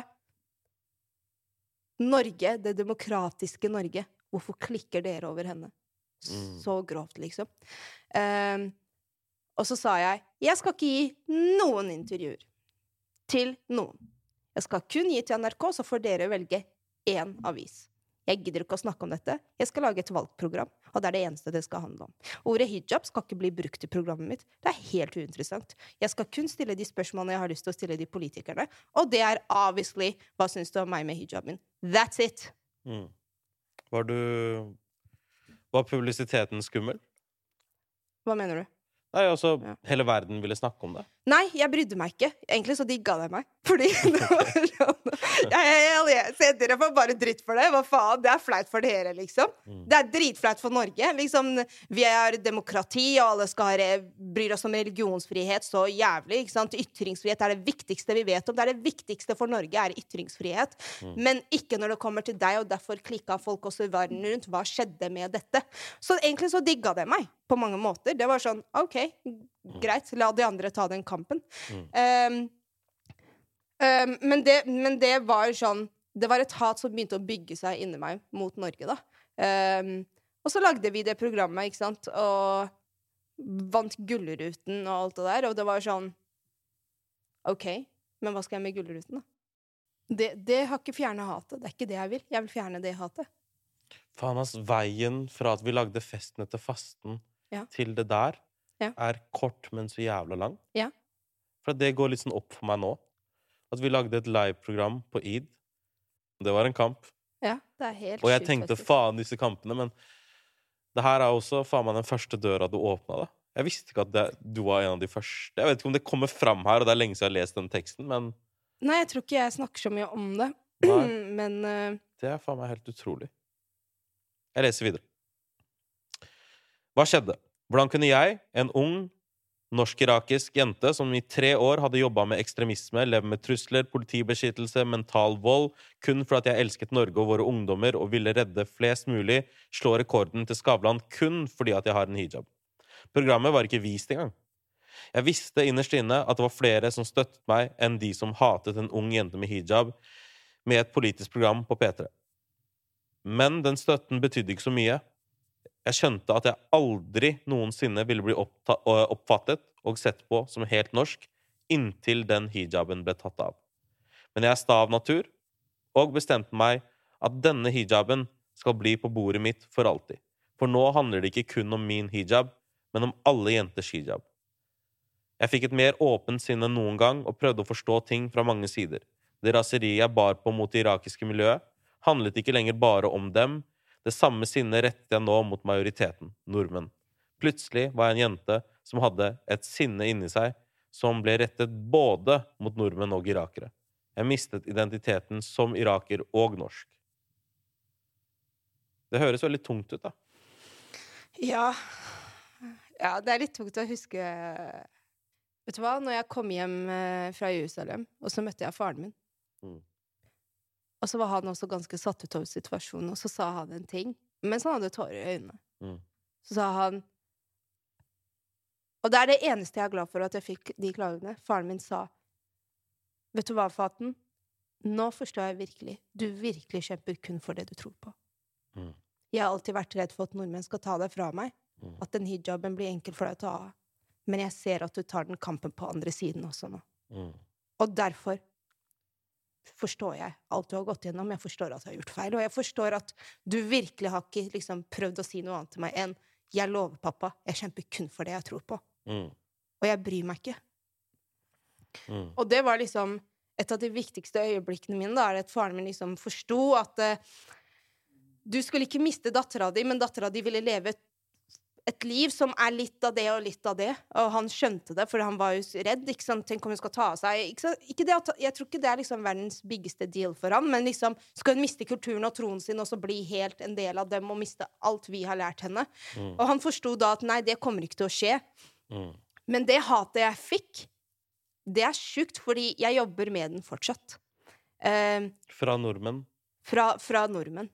Norge, det demokratiske Norge, hvorfor klikker dere over henne? Mm. Så grovt, liksom. Um, og så sa jeg jeg skal ikke gi noen intervjuer til noen. Jeg skal kun gi til NRK, så får dere velge én avis. Jeg gidder ikke å snakke om dette. Jeg skal lage et valgprogram, og det er det eneste det skal handle om. Ordet hijab skal ikke bli brukt i programmet mitt. Det er helt uinteressant. Jeg skal kun stille de spørsmålene jeg har lyst til å stille de politikerne, og det er obviously hva syns du om meg med hijaben. That's it. Mm. Var du Var publisiteten skummel? Hva mener du? Nei, altså, Ja. hele verden ville snakke om det. Nei, jeg brydde meg ikke. Egentlig så digga de meg. Fordi <laughs> sånn jeg, jeg, jeg, dere får bare dritt for det. Hva faen? Det er flaut for dere, liksom. Mm. Det er dritflaut for Norge. Liksom, vi er demokrati, og alle skal ha bryr oss om religionsfrihet så jævlig. Ikke sant? Ytringsfrihet er det viktigste vi vet om. Det er det viktigste for Norge, er ytringsfrihet. Mm. Men ikke når det kommer til deg, og derfor klikka folk også i verden rundt. Hva skjedde med dette? Så egentlig så digga det meg på mange måter. Det var sånn OK, greit, la de andre ta den kampen. Um, um, men, det, men det var sånn Det var et hat som begynte å bygge seg inni meg mot Norge, da. Um, og så lagde vi det programmet, ikke sant, og vant Gullruten og alt det der, og det var sånn OK, men hva skal jeg med Gullruten, da? Det, det har ikke fjerna hatet. Det er ikke det jeg vil. Jeg vil fjerne det hatet. Faen, ass, veien fra at vi lagde Festene til fasten Ja. til det der, Ja. er kort, men så jævla lang. Ja. For det går litt sånn opp for meg nå. At vi lagde et liveprogram på id. Det var en kamp. Ja, det er helt Og jeg tenkte faktisk. faen, disse kampene, men det her er også faen meg den første døra du åpna, da. Jeg visste ikke at det, du var en av de første. Jeg vet ikke om det kommer fram her, og det er lenge siden jeg har lest den teksten, men Nei, jeg tror ikke jeg snakker så mye om det. Nei. <clears throat> Men uh... Det er faen meg helt utrolig. Jeg leser videre. Hva skjedde? Hvordan kunne jeg, en ung norsk-irakisk jente som i tre år hadde jobba med ekstremisme, levd med trusler, politibeskyttelse, mental vold, kun for at jeg elsket Norge og våre ungdommer og ville redde flest mulig, slå rekorden til Skavlan kun fordi at jeg har en hijab? Programmet var ikke vist engang. Jeg visste innerst inne at det var flere som støttet meg enn de som hatet en ung jente med hijab, med et politisk program på P3. Men den støtten betydde ikke så mye. Jeg skjønte at jeg aldri noensinne ville bli oppfattet og sett på som helt norsk inntil den hijaben ble tatt av. Men jeg er sta av natur, og bestemte meg at denne hijaben skal bli på bordet mitt for alltid. For nå handler det ikke kun om min hijab, men om alle jenters hijab. Jeg fikk et mer åpent sinn enn noen gang og prøvde å forstå ting fra mange sider. Det raseriet jeg bar på mot det irakiske miljøet, handlet ikke lenger bare om dem. Det samme sinnet rettet jeg nå mot majoriteten, nordmenn. Plutselig var jeg en jente som hadde et sinne inni seg som ble rettet både mot nordmenn og irakere. Jeg mistet identiteten som iraker og norsk. Det høres veldig tungt ut, da. Ja. ja, det er litt tungt å huske Vet du hva, når jeg kom hjem eh, fra Jerusalem, og så møtte jeg faren min Mm. Og så var han også ganske satt ut over situasjonen, og så sa han en ting mens han hadde tårer i øynene. Mm. Så sa han Og det er det eneste jeg er glad for at jeg fikk de klagene. Faren min sa Vet du hva, Faten? Nå forstår jeg virkelig. Du virkelig kjemper kun for det du tror på. Mm. Jeg har alltid vært redd for at nordmenn skal ta deg fra meg. Mm. At den hijaben blir enkel for deg å ta av. Men jeg ser at du tar den kampen på andre siden også nå. Mm. Og derfor forstår jeg alt du har gått gjennom. Jeg forstår at du har gjort feil, og jeg forstår at du virkelig har ikke liksom, prøvd å si noe annet til meg enn 'Jeg lover, pappa, jeg kjemper kun for det jeg tror på'. Mm. Og jeg bryr meg ikke. Mm. Og det var liksom et av de viktigste øyeblikkene mine, da, er at faren min liksom forsto at uh, du skulle ikke miste dattera di, men dattera di ville leve et, liv som er litt av det og litt av det. Og han skjønte det, for han var jo redd. ikke sant? Tenk om hun skal ta av seg ikke, sant? ikke det, Jeg tror ikke det er liksom verdens biggeste deal for han, men liksom, skal hun miste kulturen og troen sin og så bli helt en del av dem og miste alt vi har lært henne? Mm. Og han forsto da at nei, det kommer ikke til å skje. Mm. Men det hatet jeg fikk, det er sjukt, fordi jeg jobber med den fortsatt. Uh, Fra nordmenn. fra, fra nordmenn.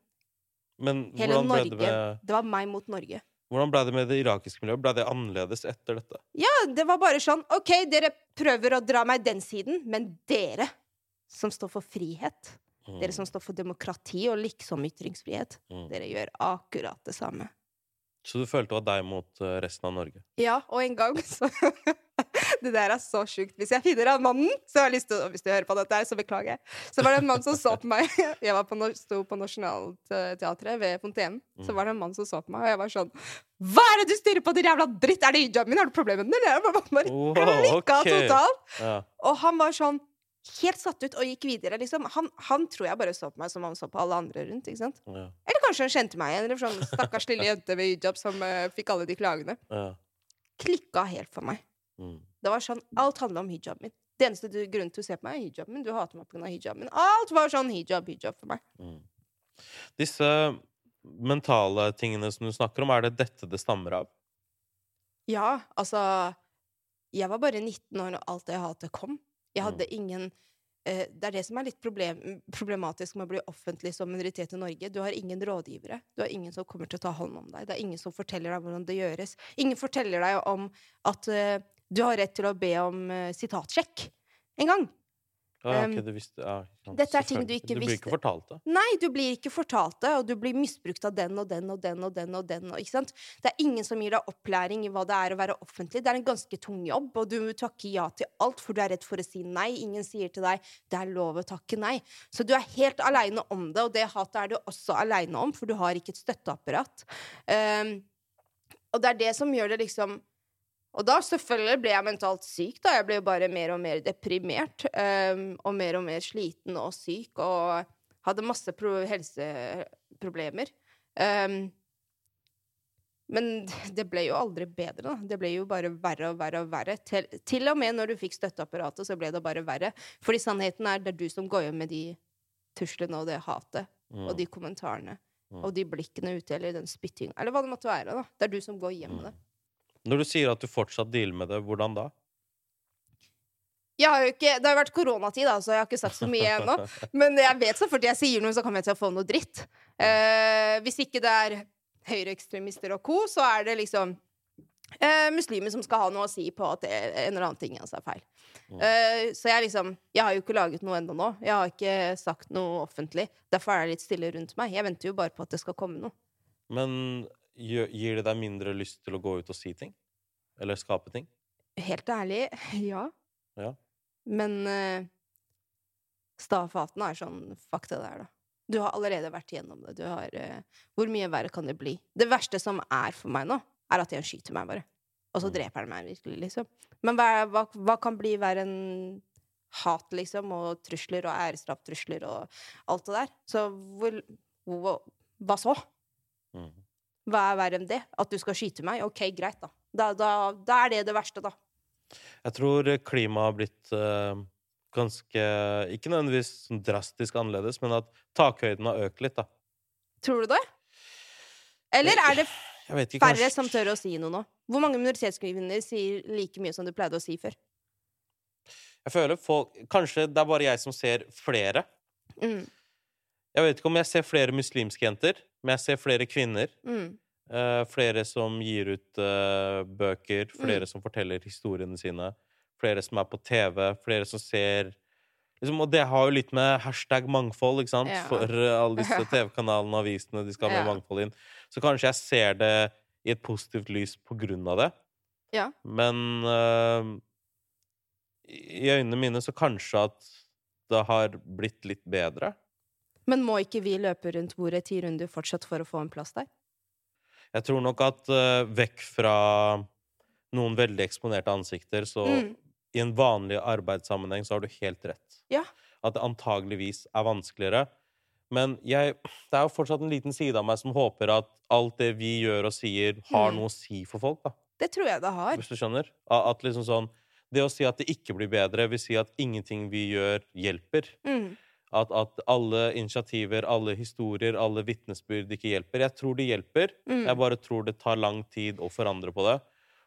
Men Hele Norge. det med, Det var meg mot Norge. Hvordan ble det med det irakiske miljøet? Ble det annerledes etter dette? Ja, det var bare sånn OK, dere prøver å dra meg den siden, men dere som står for frihet, Mm. dere som står for demokrati og liksom ytringsfrihet, Mm. dere gjør akkurat det samme. Så du følte det var deg mot eh, resten av Norge? Ja, og en gang så <laughs> Det der er så sjukt. Hvis jeg finner han mannen, så har jeg lyst til å Hvis du hører på dette, så beklager jeg. Så var det en mann som så på meg. <laughs> Jeg var på, sto på Nationaltheatret ved Fontenen. Så var det en mann som så på meg, og jeg var sånn Hva er det du stirrer på, din jævla dritt? Er det hijaben min? Har du problemer med den? eller?» Jeg bare, bare Wow, klikka ok. totalt. Ja. Og han var sånn helt satt ut og gikk videre, liksom. Han, han tror jeg bare så på meg som han så på alle andre rundt, ikke sant. Ja. Eller kanskje han kjente meg igjen, eller sånn stakkars lille jente med hijab som uh, fikk alle de klagene. Ja. Klikka helt for meg. Mm. Det var sånn, Alt handla om hijaben min. Det eneste du, grunnen til å se på meg, er hijaben min. Du hater meg pga. hijaben min. Alt var sånn hijab, hijab for meg. Mm. Disse mentale tingene som du snakker om, er det dette det stammer av? Ja, altså Jeg var bare 19 år når alt det hatet kom. Jeg hadde ingen eh, Det er det som er litt problem, problematisk med å bli offentlig som minoritet i Norge. Du har ingen rådgivere. Du har ingen som kommer til å ta hånd om deg. Det er ingen som forteller deg hvordan det gjøres. Ingen forteller deg om at eh, du har rett til å be om eh, sitatsjekk en gang. Ja, Um, ok, du visste, ja, dette er ting du ikke visste. Du blir ikke fortalt det. Nei, du blir ikke fortalt det, og du blir misbrukt av den og den og den og den. og den, og, ikke sant? Det er ingen som gir deg opplæring i hva det er å være offentlig. Det er en ganske tung jobb, og du takker ja til alt, for du er redd for å si nei. Ingen sier til deg 'det er lov å takke nei'. Så du er helt aleine om det, og det hatet er du også aleine om, for du har ikke et støtteapparat. Um, og det er det som gjør det liksom og da selvfølgelig ble jeg mentalt syk. da Jeg ble jo bare mer og mer deprimert. um, og mer og mer sliten og syk. Og hadde masse pro helseproblemer. Um, men <laughs> det ble jo aldri bedre, da. Det ble jo bare verre og verre og verre. Til, til og med når du fikk støtteapparatet, så ble det bare verre. Fordi sannheten er det er du som går hjem med de tuslene og det hatet. Mm. Og de kommentarene. Mm. Og de blikkene ute, eller den spyttinga. Eller hva det måtte være. da Det er du som går hjem med det. Når du sier at du fortsatt dealer med det, hvordan da? Jeg har jo ikke, det har vært koronatid, da, så jeg har ikke sagt så mye ennå. <laughs> Men jeg vet så fort jeg sier noe, så kommer jeg til å få noe dritt. Eh, hvis ikke det er høyreekstremister og co., så er det liksom eh, muslimer som skal ha noe å si på at en eller annen ting altså er feil. Eh, så jeg liksom Jeg har jo ikke laget noe ennå nå. Jeg har ikke sagt noe offentlig. Derfor er det litt stille rundt meg. Jeg venter jo bare på at det skal komme noe. Men gir det deg mindre lyst til å gå ut og si ting? Eller skape ting? Helt ærlig, <laughs> ja. Ja. Men uh, stavfaten er sånn Fuck det der, da. Du har allerede vært igjennom det. Du har, uh, hvor mye verre kan det bli? Det verste som er for meg nå, er at han skyter meg, bare. Og så Mm. dreper han meg virkelig, liksom. Men hva, hva, hva kan bli verre enn hat, liksom, og trusler og æresdraptrusler og alt det der. Så hvor, hvor Hva så? Mm. Hva er verre enn det? At du skal skyte meg? Ok, greit, da. Da, da, da er det det verste, da. Jeg tror klimaet har blitt uh, ganske Ikke nødvendigvis sånn drastisk annerledes, men at takhøyden har økt litt, da. Tror du det? Eller er det ikke, færre kanskje- som tør å si noe nå? Hvor mange minoritetskvinner sier like mye som du pleide å si før? Jeg føler folk Kanskje det er bare jeg som ser flere. Mm, Jeg vet ikke om jeg ser flere muslimske jenter, men jeg ser flere kvinner. mm, Uh, flere som gir ut uh, bøker, flere som forteller historiene sine. Flere som er på TV, flere som ser liksom, Og det har jo litt med hashtag mangfold, ikke sant? Ja. For uh, alle disse <laughs> TV-kanalene og avisene, de skal ha med Ja. mangfold inn. Så kanskje jeg ser det i et positivt lys på grunn av det. Ja. Men i øynene mine så kanskje at det har blitt litt bedre. Men må ikke vi løpe rundt bordet ti runder fortsatt for å få en plass der? Jeg tror nok at uh, vekk fra noen veldig eksponerte ansikter, så Mm. i en vanlig arbeidssammenheng så har du helt rett. Ja. At det antageligvis er vanskeligere. Men jeg, det er jo fortsatt en liten side av meg som håper at alt det vi gjør og sier, har Mm. noe å si for folk. da, Det tror jeg det har. Hvis du skjønner? At liksom sånn Det å si at det ikke blir bedre, vil si at ingenting vi gjør, hjelper. Mm. At, at alle initiativer, alle historier, alle vitnesbyrd ikke hjelper. Jeg tror det hjelper. Mm. Jeg bare tror det tar lang tid å forandre på det.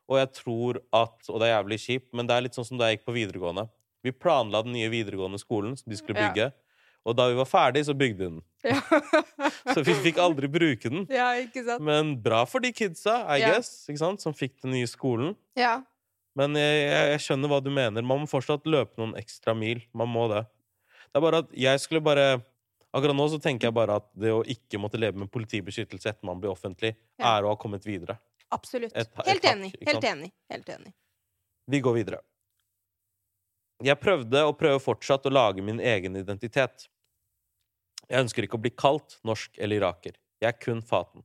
Og jeg tror at Og det er jævlig kjipt, men det er litt sånn som da jeg gikk på videregående. Vi planla den nye videregående skolen som de skulle Ja. bygge. Og da vi var ferdig, så bygde hun den. Ja. <laughs> Så vi fikk aldri bruke den. ja? Men bra for de kidsa, I Ja. guess, som fikk den nye skolen. Ja. Men jeg, jeg, jeg skjønner hva du mener. Man må fortsatt løpe noen ekstra mil. Man må det. Det er bare at jeg skulle bare Akkurat nå så tenker jeg bare at det å ikke måtte leve med politibeskyttelse etter man blir offentlig, Ja. er å ha kommet videre. Absolutt. Et- et Helt enig. ikke Helt enig. Helt enig. Vi går videre. Jeg prøvde og prøver fortsatt å lage min egen identitet. Jeg ønsker ikke å bli kalt norsk eller iraker. Jeg er kun faten.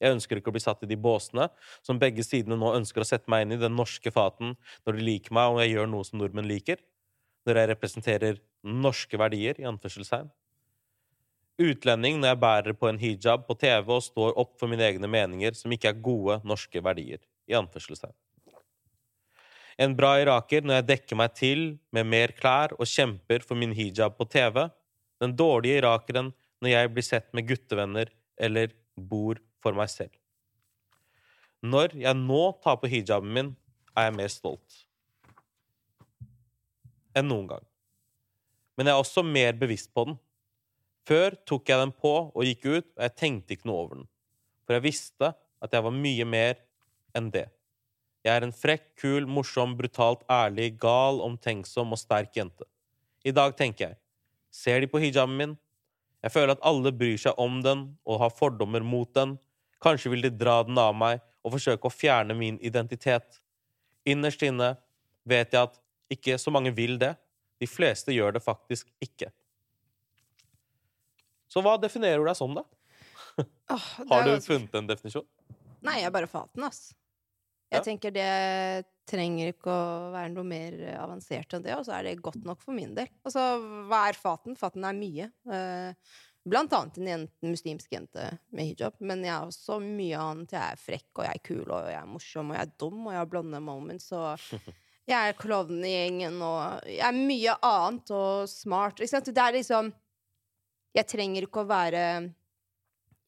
Jeg ønsker ikke å bli satt i de båsene som begge sidene nå ønsker å sette meg inn i, den norske faten, når de liker meg og jeg gjør noe som nordmenn liker. Når jeg representerer norske verdier, i anførselstegn. Utlending når jeg bærer på en hijab på TV og står opp for mine egne meninger som ikke er gode norske verdier, i anførselstegn. En bra iraker når jeg dekker meg til med mer klær og kjemper for min hijab på TV. Den dårlige irakeren når jeg blir sett med guttevenner eller bor for meg selv. Når jeg nå tar på hijaben min, er jeg mer stolt enn noen gang. Men jeg er også mer bevisst på den. Før tok jeg den på og gikk ut, og jeg tenkte ikke noe over den. For jeg visste at jeg var mye mer enn det. Jeg er en frekk, kul, morsom, brutalt ærlig, gal, omtenksom og sterk jente. I dag tenker jeg, ser de på hijaben min? Jeg føler at alle bryr seg om den og har fordommer mot den. Kanskje vil de dra den av meg og forsøke å fjerne min identitet. Innerst inne vet jeg at ikke så mange vil det. De fleste gjør det faktisk ikke. Så hva definerer du deg som, da? Oh, <laughs> Har du funnet en definisjon? Nei, jeg er bare faten, altså. Jeg Ja. tenker det trenger ikke å være noe mer avansert enn det, og så er det godt nok for min del. Altså, hva er faten? Faten er mye. Eh, Blant annet en jente, muslimsk jente med hijab. Men jeg er også mye annet. Jeg er frekk, og jeg er kul, og jeg er morsom, og jeg er dum, og jeg har blonde moments, og <laughs> jeg er klovnen i gjengen, og jeg er mye annet og smart. Det er liksom Jeg trenger ikke å være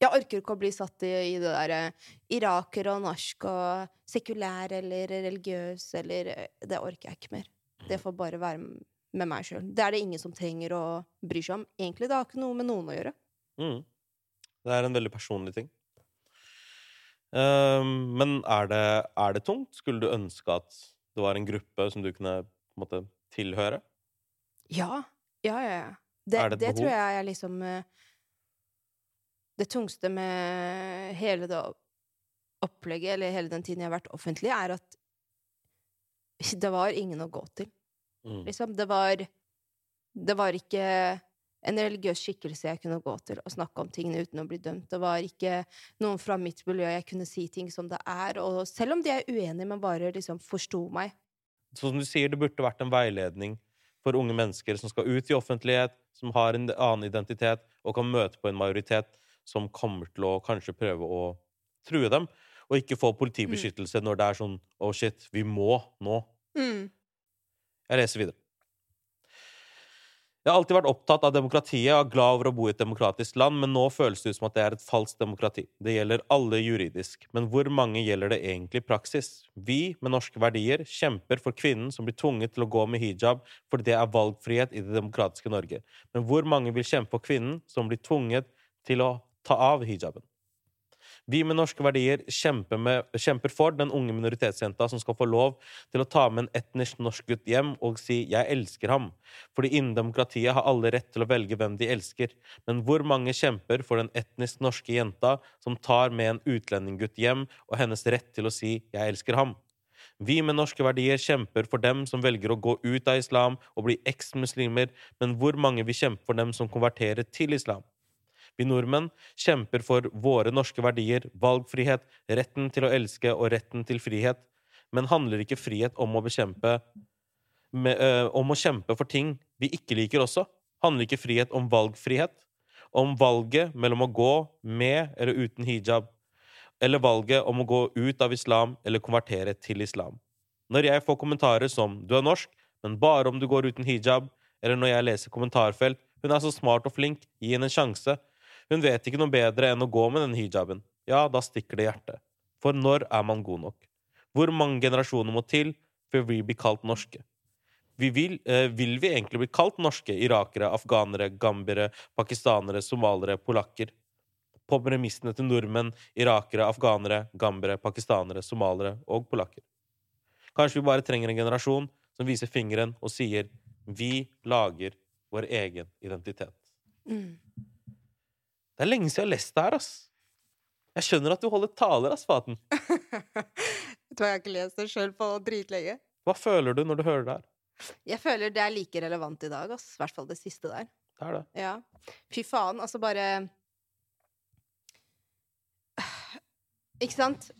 jeg orker ikke å bli satt i, i det derre iraker og norsk og sekulær eller religiøs eller Det orker jeg ikke mer. Det får bare være med meg sjøl. Det er det ingen som trenger å bry seg om. Egentlig, det har ikke noe med noen å gjøre. Mm. Det er en veldig personlig ting. Um, men er det, er det tungt? Skulle du ønske at det var en gruppe som du kunne på en måte, tilhøre? Ja. Ja, ja, ja. Det, Er det det, et tror behov? jeg er liksom eh, Det tungste med hele det opplegget, eller hele den tiden jeg har vært offentlig, er at det var ingen å gå til. Mm. Liksom, det var Det var ikke en religiøs skikkelse jeg kunne gå til og snakke om tingene uten å bli dømt. Det var ikke noen fra mitt miljø jeg kunne si ting som det er. Og selv om de er uenige, men bare liksom forsto meg. Så som du sier, det burde vært en veiledning for unge mennesker som skal ut i offentlighet, som har en annen identitet, og kan møte på en majoritet som kommer til å kanskje prøve å true dem, og ikke få politibeskyttelse når det er sånn Oh shit, vi må nå. Mm. Jeg leser videre. Jeg har alltid vært opptatt av demokratiet og glad over å bo i et demokratisk land, men nå føles det ut som at det er et falskt demokrati. Det gjelder alle juridisk, men hvor mange gjelder det egentlig i praksis? Vi, med norske verdier, kjemper for kvinnen som blir tvunget til å gå med hijab fordi det er valgfrihet i det demokratiske Norge. Men hvor mange vil kjempe for kvinnen som blir tvunget til å ta av hijaben? Vi med norske verdier kjemper, med, kjemper, for den unge minoritetsjenta som skal få lov til å ta med en etnisk norsk gutt hjem og si 'jeg elsker ham'. Fordi innen demokratiet har alle rett til å velge hvem de elsker. Men hvor mange kjemper for den etnisk norske jenta som tar med en utlendinggutt hjem, og hennes rett til å si 'jeg elsker ham'? Vi med norske verdier kjemper for dem som velger å gå ut av islam og bli eks-muslimer, men hvor mange vil kjempe for dem som konverterer til islam? Vi nordmenn kjemper for våre norske verdier, valgfrihet, retten til å elske og retten til frihet. Men handler ikke frihet om å bekjempe med, øh, Om å kjempe for ting vi ikke liker også? Handler ikke frihet om valgfrihet? Om valget mellom å gå med eller uten hijab? Eller valget om å gå ut av islam eller konvertere til islam? Når jeg får kommentarer som 'du er norsk, men bare om du går uten hijab', eller når jeg leser kommentarfelt 'hun er så smart og flink, gi henne en sjanse', hun vet ikke noe bedre enn å gå med den hijaben. Ja, da stikker det i hjertet. For når er man god nok? Hvor mange generasjoner må til før vi blir kalt norske? Vi vil, eh, vil vi egentlig bli kalt norske irakere, afghanere, gambiere, pakistanere, somalere, polakker? På premissene til nordmenn, irakere, afghanere, gambiere, pakistanere, somalere og polakker. Kanskje vi bare trenger en generasjon som viser fingeren og sier 'vi lager vår egen identitet'. Mm. Det er lenge siden jeg har lest det her, ass. Jeg skjønner at du holder taler, ass, Faten. <laughs> Jeg tror jeg har ikke lest det sjøl på dritlenge. Hva føler du når du hører det her? Jeg føler det er like relevant i dag, ass. I hvert fall det siste der. Det er det. Ja. Fy faen, altså bare Ikke sant?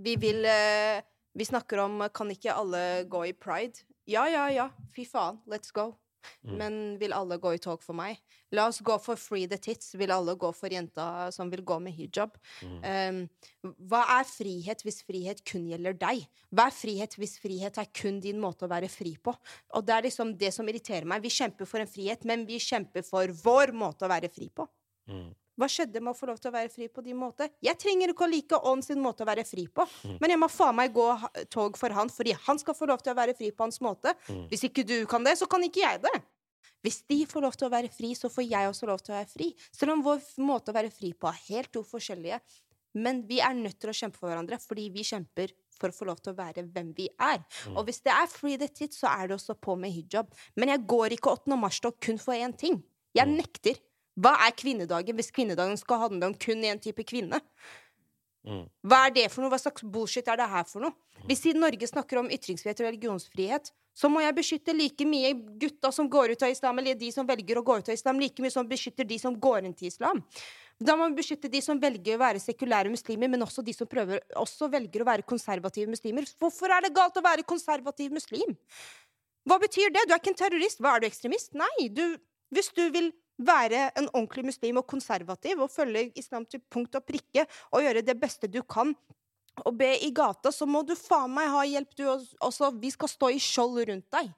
Vi vil eh, Vi snakker om kan ikke alle gå i pride? Ja, ja, ja. Fy faen. Let's go. Mm. Men vil alle gå i tog for meg? La oss gå for free the tits. Vil alle gå for jenta som vil gå med hijab? Mm. Um, hva er frihet hvis frihet kun gjelder deg? Hva er frihet hvis frihet er kun din måte å være fri på? Og det er liksom det som irriterer meg. Vi kjemper for en frihet, men vi kjemper for vår måte å være fri på. Mm. Hva skjedde med å få lov til å være fri på din måte? Jeg trenger ikke å like ånd sin måte å være fri på, Mm. men jeg må faen meg gå tog for han fordi han skal få lov til å være fri på hans måte. Mm. Hvis ikke du kan det, så kan ikke jeg det. Hvis de får lov til å være fri, så får jeg også lov til å være fri. Selv om vår måte å være fri på er helt to forskjellige. Men vi er nødt til å kjempe for hverandre, fordi vi kjemper for å få lov til å være hvem vi er. Og hvis det er free the tit, så er det også på med hijab. Men jeg går ikke 8. mars-tog kun for én ting. Jeg Mm. nekter. Hva er kvinnedagen hvis kvinnedagen skal handle om kun én type kvinne? Mm. Hva er det for noe? Hva slags bullshit er det her for noe? Hvis i Norge snakker om ytringsfrihet og religionsfrihet, så må jeg beskytte like mye gutta som går ut av islam, eller de som velger å gå ut av islam, like mye som beskytter de som går inn til islam. Da må vi beskytte de som velger å være sekulære muslimer, men også de som prøver, også velger å være konservative muslimer. Hvorfor er det galt å være konservativ muslim? Hva betyr det? Du er ikke en terrorist. Hva er du, ekstremist? Nei, du, hvis du vil være en ordentlig muslim og konservativ og følge islam til punkt og prikke og gjøre det beste du kan og be i gata, så må du faen meg ha hjelp, du også. Vi skal stå i skjold rundt deg.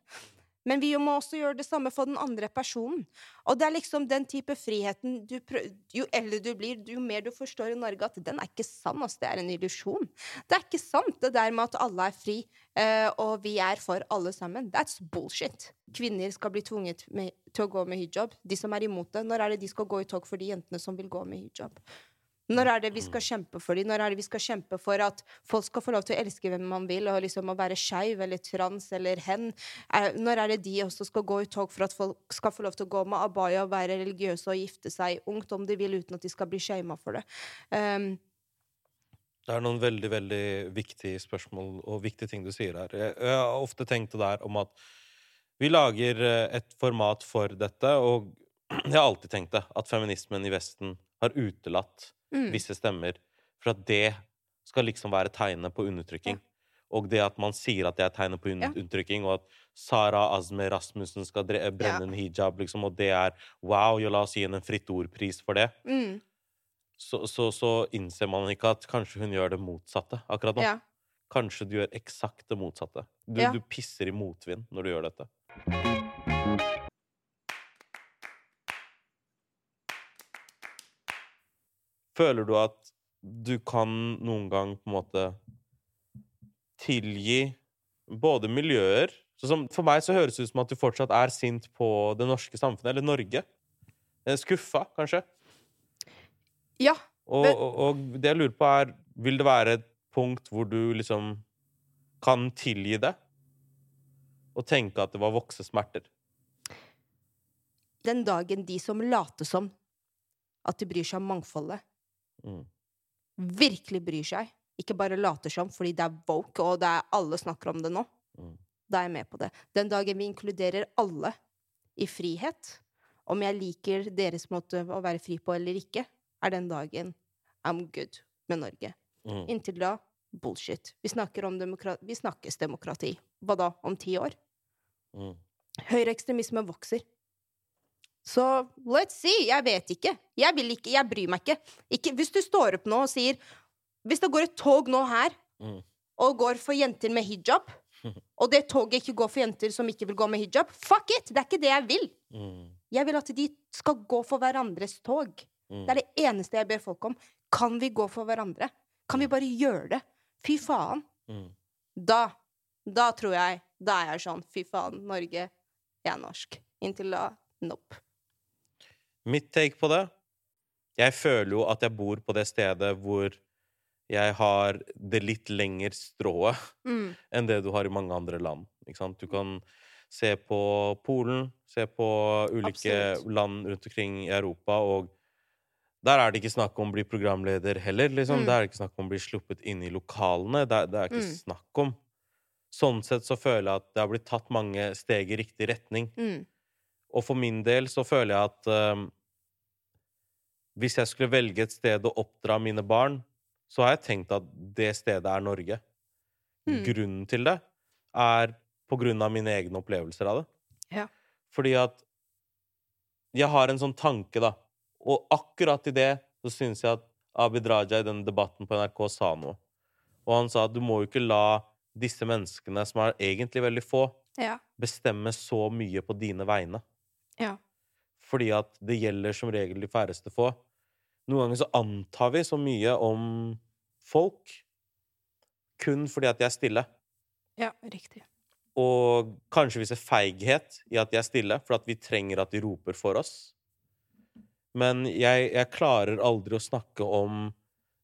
Men vi må også gjøre det samme for den andre personen. Og det er liksom den type friheten du prøver, Jo eldre du blir, jo mer du forstår i Norge at den er ikke sann. Altså, det er en illusjon. Det er ikke sant, det der med at alle er fri, eh, og vi er for alle sammen. That's bullshit. Kvinner skal bli tvunget med, til å gå med hijab. De som er imot det. Når er det de skal gå i tog for de jentene som vil gå med hijab? Når er det vi skal kjempe for dem? Når er det vi skal kjempe for at folk skal få lov til å elske hvem man vil, og liksom å være skeiv eller trans eller hen? Er- Når er det de også skal gå i tog for at folk skal få lov til å gå med abaya og være religiøse og gifte seg ungt om de vil, uten at de skal bli shama for det? Um, Det er noen veldig, veldig viktige spørsmål og viktige ting du sier her. Jeg, jeg har ofte tenkt det der om at vi lager eh, et format for dette, og <clears throat> jeg har alltid tenkt det, at feminismen i Vesten har utelatt mm, visse stemmer for at det skal liksom være tegnet på undertrykking. og det at man sier at det er tegnet på Ja. undertrykking, og at Sara Azme Rasmussen skal brenne Ja. en hijab, liksom, og det er wow, jo, la oss gi henne en Fritt Ord-pris for det, Mm. så, så, så innser man ikke at kanskje hun gjør det motsatte akkurat nå. Ja. Kanskje du gjør eksakt det motsatte. Du, Ja. du pisser i motvind når du gjør dette. Føler du at du kan noen gang på en måte tilgi både miljøer som For meg så høres det ut som at du fortsatt er sint på det norske samfunnet, eller Norge. Eh, Skuffa, kanskje. ja. Og, og, og det jeg lurer på, er Vil det være et punkt hvor du liksom kan tilgi det? Og tenke at det var voksesmerter? Den dagen de som later som at de bryr seg om mangfoldet, Mm. virkelig bryr seg, ikke bare later som fordi det er woke, og det er alle snakker om det nå, Mm. da er jeg med på det. Den dagen vi inkluderer alle i frihet, om jeg liker deres måte å være fri på eller ikke, er den dagen I'm good med Norge. Mm. Inntil da, bullshit. Vi snakker om demokra vi snakkes demokrati. Hva da? Om ti år? Mm. Høyreekstremisme vokser. Så let's see. Jeg vet ikke. Jeg vil ikke. Jeg bryr meg ikke. ikke. Hvis du står opp nå og sier Hvis det går et tog nå her, Mm. og går for jenter med hijab, <laughs> og det toget ikke går for jenter som ikke vil gå med hijab, fuck it! Det er ikke det jeg vil. Mm. Jeg vil at de skal gå for hverandres tog. Mm. Det er det eneste jeg ber folk om. Kan vi gå for hverandre? Kan vi bare gjøre det? Fy faen. Mm. Da, da tror jeg Da er jeg sånn, fy faen, Norge, jeg er norsk. Inntil da, nope. Mitt take på det Jeg føler jo at jeg bor på det stedet hvor jeg har det litt lengre strået Mm. <laughs> enn det du har i mange andre land. Ikke sant? Du kan se på Polen, se på ulike Absolutt. land rundt omkring i Europa, og der er det ikke snakk om å bli programleder heller. Liksom. Mm. Der er det ikke snakk om å bli sluppet inn i lokalene. Det, er- det er ikke Mm. snakk om. Sånn sett så føler jeg at det har blitt tatt mange steg i riktig retning. Mm. Og for min del så føler jeg at ehm, hvis jeg skulle velge et sted å oppdra mine barn, så har jeg tenkt at det stedet er Norge. Mm. Grunnen til det er på grunn av mine egne opplevelser av det. Ja. Fordi at jeg har en sånn tanke, da. Og akkurat i det så syns jeg at Abid Raja i den debatten på NRK sa noe. Og han sa at du må jo ikke la disse menneskene, som er egentlig veldig få, Ja. bestemme så mye på dine vegne. Ja. Fordi at det gjelder som regel de færreste få. Noen ganger så antar vi så mye om folk kun fordi at de er stille. Ja, riktig. Og kanskje viser feighet i at de er stille, for at vi trenger at de roper for oss. Men jeg, jeg klarer aldri å snakke om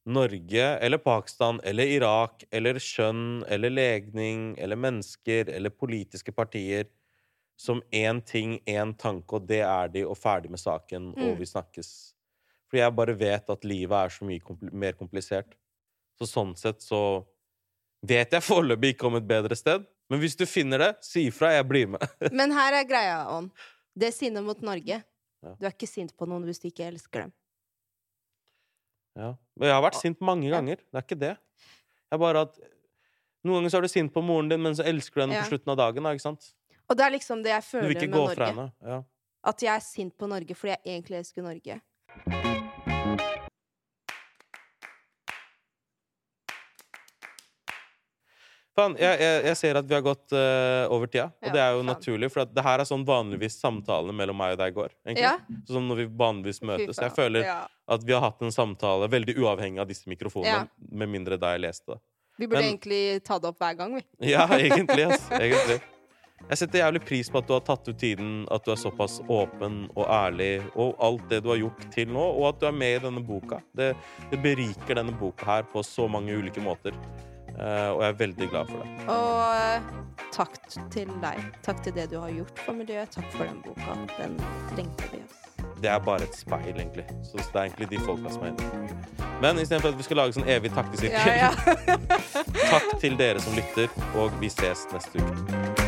Norge eller Pakistan eller Irak eller kjønn eller legning eller mennesker eller politiske partier som én ting, én tanke, og det er de, og ferdig med saken, og Mm. vi snakkes. Fordi jeg bare vet at livet er så mye kompl mer komplisert. Så sånn sett så vet jeg <laughs> foreløpig ikke om et bedre sted. Men hvis du finner det, si ifra. Jeg blir med. <laughs> Men her er greia, Ånd. Det er sinnet mot Norge. Ja. Du er ikke sint på noen hvis du ikke elsker dem. Ja. Men jeg har vært sint mange ganger. Det er ikke det. Jeg bare at Noen ganger så er du sint på moren din, men så elsker du henne Ja. på slutten av dagen. Da, ikke sant? Og det er liksom det jeg føler med Norge. Ja. At jeg er sint på Norge fordi jeg egentlig elsker Norge. Faen, jeg, jeg, jeg ser at vi har gått uh, over tida, og Ja, det er jo faen. naturlig. For at det her er sånn vanligvis samtalene mellom meg og deg går. Ja. Sånn når vi vanligvis møtes. Jeg føler at vi har hatt en samtale veldig uavhengig av disse mikrofonene, med mindre deg leste det. Vi burde Men- egentlig ta det opp hver gang, vi. Ja, egentlig. Altså. <laughs> Egentlig. Jeg setter jævlig pris på at du har tatt ut tiden, at du er såpass åpen og ærlig, og alt det du har gjort til nå, og at du er med i denne boka. Det, det beriker denne boka her på så mange ulike måter, Uh, og jeg er veldig glad for det. Og eh, takk til deg. Takk til det du har gjort for miljøet. Takk for den boka. Den trengte vi. Oss. Det er bare et speil, egentlig. Så det er egentlig de folka som er inne. Men istedenfor at vi skal lage sånn evig takkesirkel, Ja, ja. <laughs> takk til dere som lytter, og vi ses neste uke.